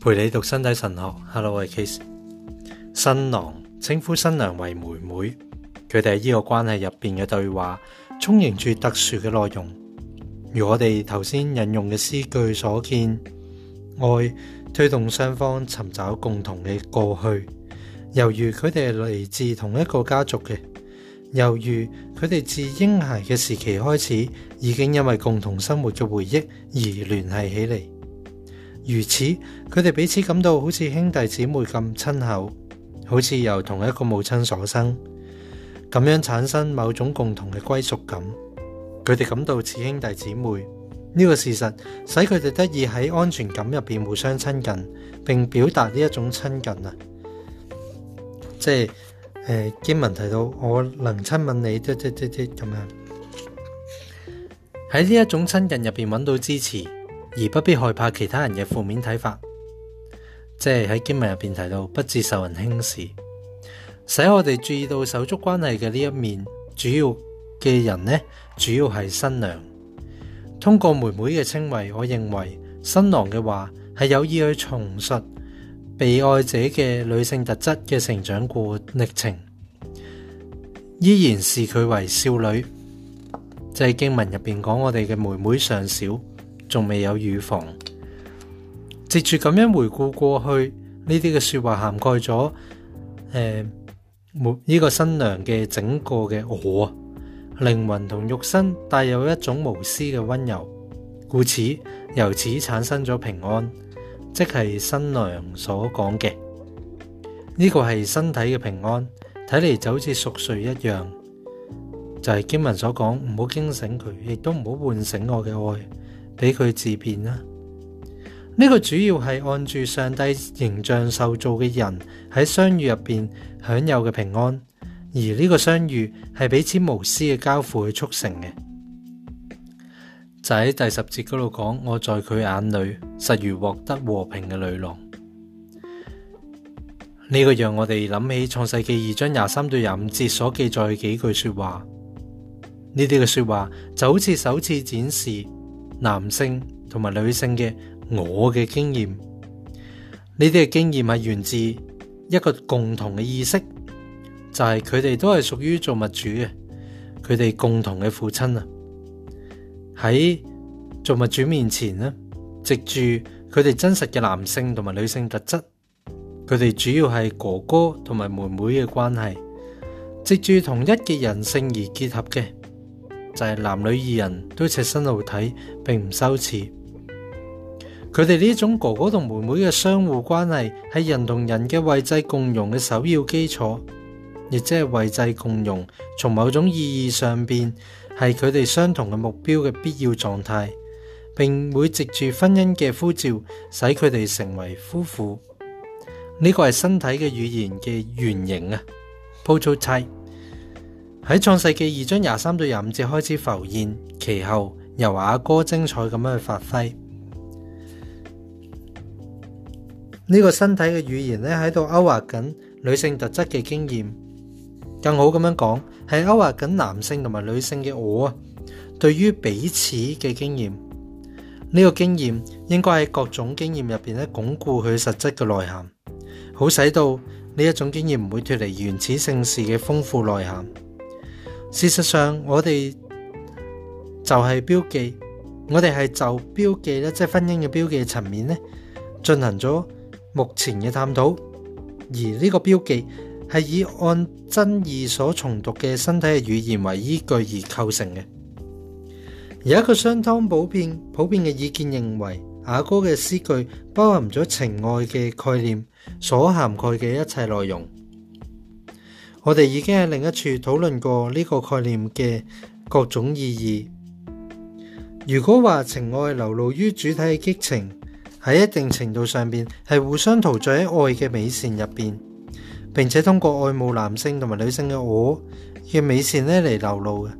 陪你读身体神学 h e l l o 我系 Kase。新郎称呼新娘为妹妹，佢哋喺呢个关系入边嘅对话充盈住特殊嘅内容。如我哋头先引用嘅诗句所见，爱推动双方寻找共同嘅过去。由于佢哋系嚟自同一个家族嘅，由于佢哋自婴孩嘅时期开始已经因为共同生活嘅回忆而联系起嚟。如此，佢哋彼此感到好似兄弟姊妹咁亲厚，好似由同一个母亲所生，咁样产生某种共同嘅归属感。佢哋感到似兄弟姊妹呢个事实，使佢哋得以喺安全感入边互相亲近，并表达呢一种亲近啊。即系诶，坚文提到我能亲吻你，啲啲啲啲咁样喺呢一种亲近入边揾到支持。而不必害怕其他人嘅负面睇法，即系喺经文入边提到不至受人轻视，使我哋注意到手足关系嘅呢一面。主要嘅人呢，主要系新娘。通过妹妹嘅称谓，我认为新郎嘅话系有意去重述被爱者嘅女性特质嘅成长过历程，依然视佢为少女。就系经文入边讲，我哋嘅妹妹尚小。仲未有预防，接住咁样回顾过去呢啲嘅说话，涵盖咗诶，呢个新娘嘅整个嘅我灵魂同肉身带有一种无私嘅温柔，故此由此产生咗平安，即系新娘所讲嘅呢个系身体嘅平安，睇嚟就好似熟睡一样，就系经文所讲，唔好惊醒佢，亦都唔好唤醒我嘅爱。俾佢自辩啦。呢个主要系按住上帝形象受造嘅人喺相遇入边享有嘅平安，而呢个相遇系彼此无私嘅交付去促成嘅。就喺第十节嗰度讲，我在佢眼里实如获得和平嘅女郎。呢个让我哋谂起创世纪二章廿三到廿五节所记载嘅几句说话。呢啲嘅说话就好似首次展示。男性同埋女性嘅我嘅经验，呢啲嘅经验系源自一个共同嘅意识，就系佢哋都系属于做物主嘅，佢哋共同嘅父亲啊，喺做物主面前呢，藉住佢哋真实嘅男性同埋女性特质，佢哋主要系哥哥同埋妹妹嘅关系，藉住同一嘅人性而结合嘅。就系男女二人，都赤身露体，并唔羞耻。佢哋呢种哥哥同妹妹嘅相互关系，系人同人嘅位制共融嘅首要基础，亦即系位制共融。从某种意义上边，系佢哋相同嘅目标嘅必要状态，并会藉住婚姻嘅呼召，使佢哋成为夫妇。呢个系身体嘅语言嘅原型啊！铺做 e 喺创世纪二章廿三到廿五节开始浮现，其后由阿哥精彩咁样去发挥呢个身体嘅语言咧，喺度勾画紧女性特质嘅经验，更好咁样讲系勾画紧男性同埋女性嘅我啊。对于彼此嘅经验，呢个经验应该喺各种经验入边咧巩固佢实质嘅内涵，好使到呢一种经验唔会脱离原始性事嘅丰富内涵。事實上，我哋就係標記，我哋係就標記咧，即系婚姻嘅標記層面咧，進行咗目前嘅探討。而呢個標記係以按真義所重讀嘅身體嘅語言為依據而構成嘅。有一個相當普遍、普遍嘅意見，認為阿歌嘅詩句包含咗情愛嘅概念，所涵蓋嘅一切內容。我哋已经喺另一处讨论过呢个概念嘅各种意义。如果话情爱流露于主体嘅激情，喺一定程度上边系互相陶醉喺爱嘅美善入边，并且通过爱慕男性同埋女性嘅我嘅美善咧嚟流露嘅，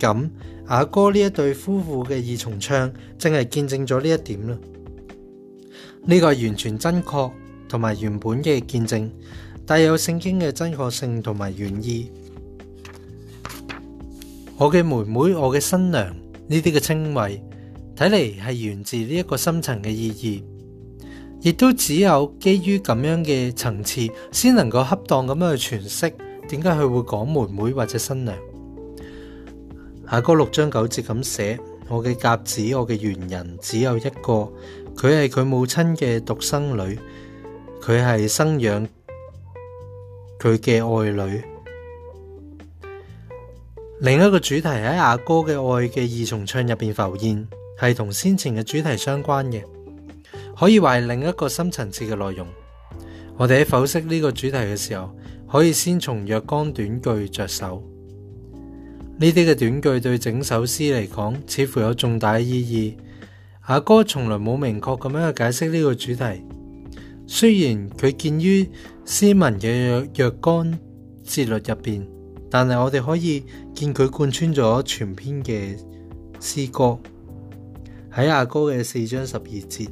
咁阿哥呢一对夫妇嘅二重唱正系见证咗呢一点啦。呢个系完全真确同埋原本嘅见证。带有圣经嘅真确性同埋原意，我嘅妹妹，我嘅新娘呢啲嘅称谓，睇嚟系源自呢一个深层嘅意义，亦都只有基于咁样嘅层次，先能够恰当咁样去诠释点解佢会讲妹妹或者新娘。下哥六章九节咁写，我嘅甲子，我嘅原人只有一个，佢系佢母亲嘅独生女，佢系生养。佢嘅爱女，另一个主题喺阿哥嘅爱嘅二重唱入边浮现，系同先前嘅主题相关嘅，可以话系另一个深层次嘅内容。我哋喺剖析呢个主题嘅时候，可以先从若干短句着手。呢啲嘅短句对整首诗嚟讲，似乎有重大嘅意义。阿哥从来冇明确咁样去解释呢个主题。虽然佢建于斯文嘅若干节律入边，但系我哋可以见佢贯穿咗全篇嘅诗歌。喺阿哥嘅四章十二节，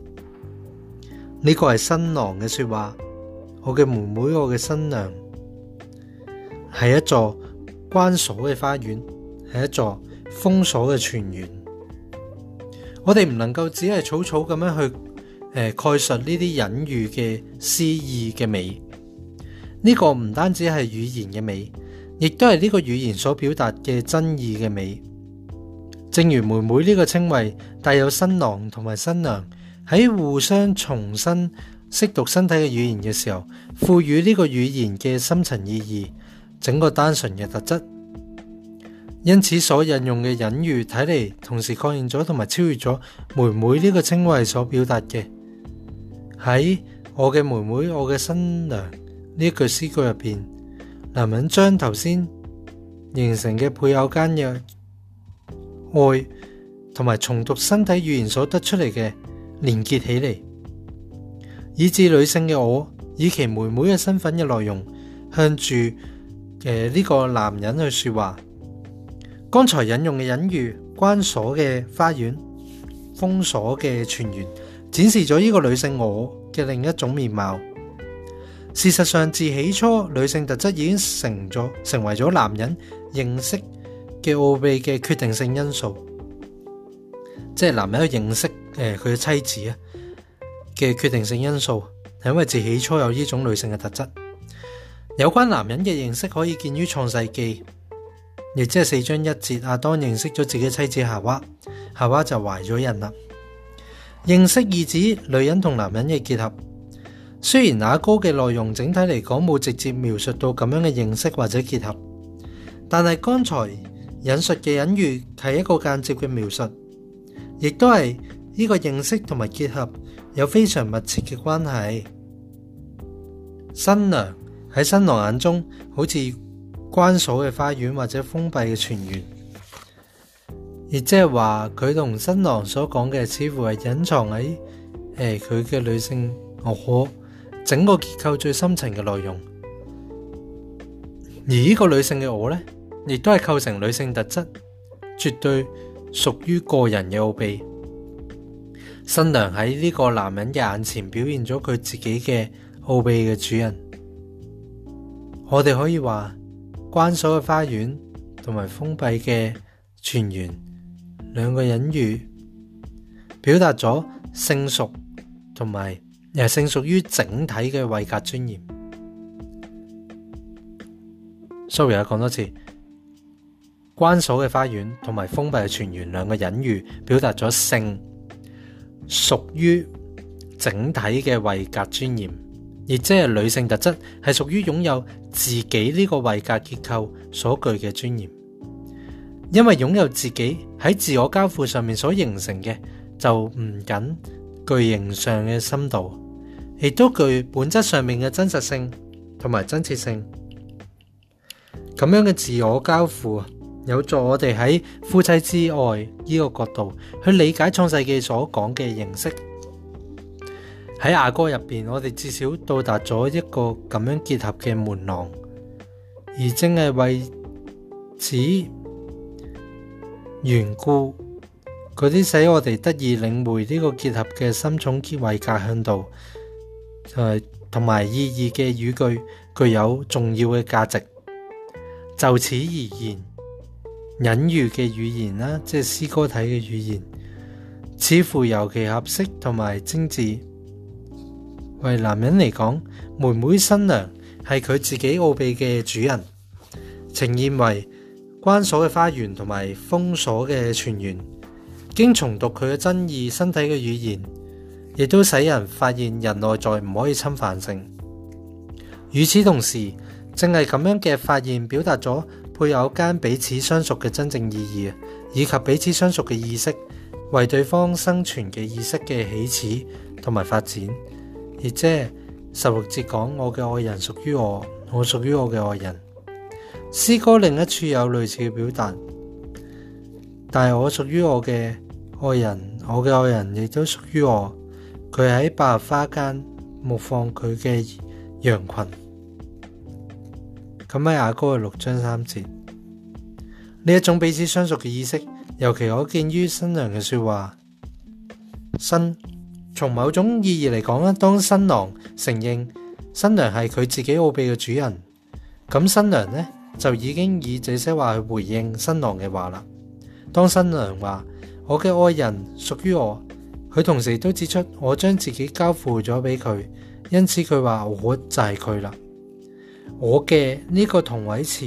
呢个系新郎嘅说话。我嘅妹妹，我嘅新娘，系一座关锁嘅花园，系一座封锁嘅泉源。我哋唔能够只系草草咁样去。诶，概述呢啲隐喻嘅诗意嘅美，呢个唔单止系语言嘅美，亦都系呢个语言所表达嘅真意嘅美。正如妹妹呢个称谓带有新郎同埋新娘喺互相重新识读身体嘅语言嘅时候，赋予呢个语言嘅深层意义，整个单纯嘅特质。因此所引用嘅隐喻睇嚟，同时确认咗同埋超越咗妹妹呢个称谓所表达嘅。喺我嘅妹妹，我嘅新娘呢一句诗句入边，男人将头先形成嘅配偶间嘅爱，同埋重读身体语言所得出嚟嘅连结起嚟，以致女性嘅我，以其妹妹嘅身份嘅内容，向住诶呢个男人去说话。刚才引用嘅隐喻，关锁嘅花园，封锁嘅全源。展示咗呢个女性我嘅另一种面貌。事实上，自起初女性特质已经成咗成为咗男人认识嘅奥秘嘅决定性因素，即系男人去认识诶佢嘅妻子啊嘅决定性因素，系因为自起初有呢种女性嘅特质。有关男人嘅认识可以见于创世纪，亦即系四章一节阿当认识咗自己妻子夏娃，夏娃就怀咗孕啦。认识意指女人同男人嘅结合，虽然雅歌嘅内容整体嚟讲冇直接描述到咁样嘅认识或者结合，但系刚才引述嘅隐喻系一个间接嘅描述，亦都系呢个认识同埋结合有非常密切嘅关系。新娘喺新郎眼中好似关锁嘅花园或者封闭嘅泉源。亦即系话，佢同新郎所讲嘅，似乎系隐藏喺诶佢嘅女性我整个结构最深层嘅内容。而呢个女性嘅我呢，亦都系构成女性特质，绝对属于个人嘅奥秘。新娘喺呢个男人嘅眼前表现咗佢自己嘅奥秘嘅主人。我哋可以话，关锁嘅花园同埋封闭嘅泉源。两个隐喻表达咗性属同埋，又系性属于整体嘅位格尊严。sorry 啊，讲多次，关锁嘅花园同埋封闭嘅全员，两个隐喻表达咗性属于整体嘅位格尊严，亦即系女性特质系属于拥有自己呢个位格结构所具嘅尊严。因為擁有自己喺自我交付上面所形成嘅，就唔僅具形上嘅深度，亦都具本質上面嘅真實性同埋真切性。咁樣嘅自我交付有助我哋喺夫妻之外呢個角度去理解創世記所講嘅形式。喺亞哥入边，我哋至少到達咗一個咁樣結合嘅門廊，而正係為此。缘故，嗰啲使我哋得以领会呢个结合嘅深重结位格向度，诶，同埋意义嘅语句具有重要嘅价值。就此而言，隐喻嘅语言啦，即系诗歌体嘅语言，似乎尤其合适同埋精致。为男人嚟讲，妹妹新娘系佢自己奥秘嘅主人，呈现为。关锁嘅花园同埋封锁嘅泉源，经重读佢嘅真意，身体嘅语言，亦都使人发现人内在唔可以侵犯性。与此同时，正系咁样嘅发现，表达咗配偶间彼此相熟嘅真正意义，以及彼此相熟嘅意识，为对方生存嘅意识嘅起始同埋发展。而即十六节讲：我嘅爱人属于我，我属于我嘅爱人。诗歌另一处有类似嘅表达，但我属于我嘅爱人，我嘅爱人亦都属于我。佢喺百合花间牧放佢嘅羊群。咁喺雅哥嘅六章三节呢一种彼此相熟嘅意识，尤其可见于新娘嘅说话。新从某种意义嚟讲咧，当新郎承认新娘系佢自己奥秘嘅主人，咁新娘呢？就已经以这些话去回应新郎嘅话啦。当新娘话我嘅爱人属于我，佢同时都指出我将自己交付咗俾佢，因此佢话我就系佢啦。我嘅呢个同位词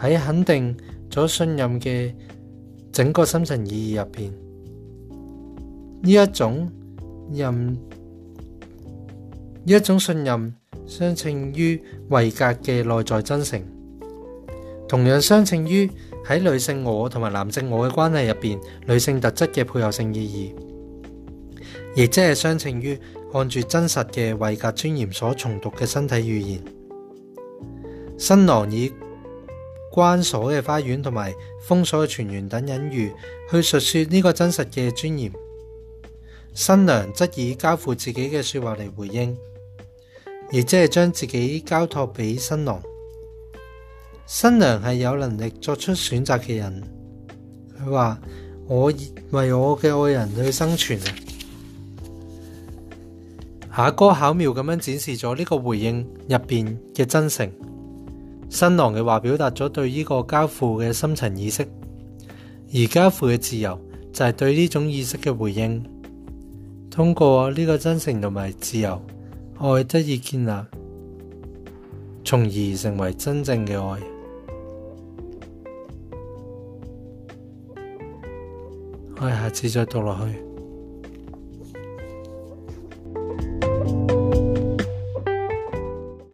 喺肯定咗信任嘅整个深层意义入边，呢一种任呢一种信任，相称于维格嘅内在真诚。同樣相稱於喺女性我同埋男性我嘅關係入边，女性特質嘅配合性意義，亦即係相稱於按住真實嘅位格尊嚴所重讀嘅身體語言。新郎以關鎖嘅花園同埋封鎖嘅泉源等隱喻去述說呢個真實嘅尊嚴，新娘則以交付自己嘅说話嚟回應，亦即係將自己交托俾新郎。新娘系有能力作出选择嘅人，佢话我为我嘅爱人去生存啊！阿哥巧妙咁样展示咗呢个回应入边嘅真诚，新郎嘅话表达咗对呢个家父嘅深层意识，而家父嘅自由就系对呢种意识嘅回应。通过呢个真诚同埋自由，爱得以建立，从而成为真正嘅爱。下次再读落去。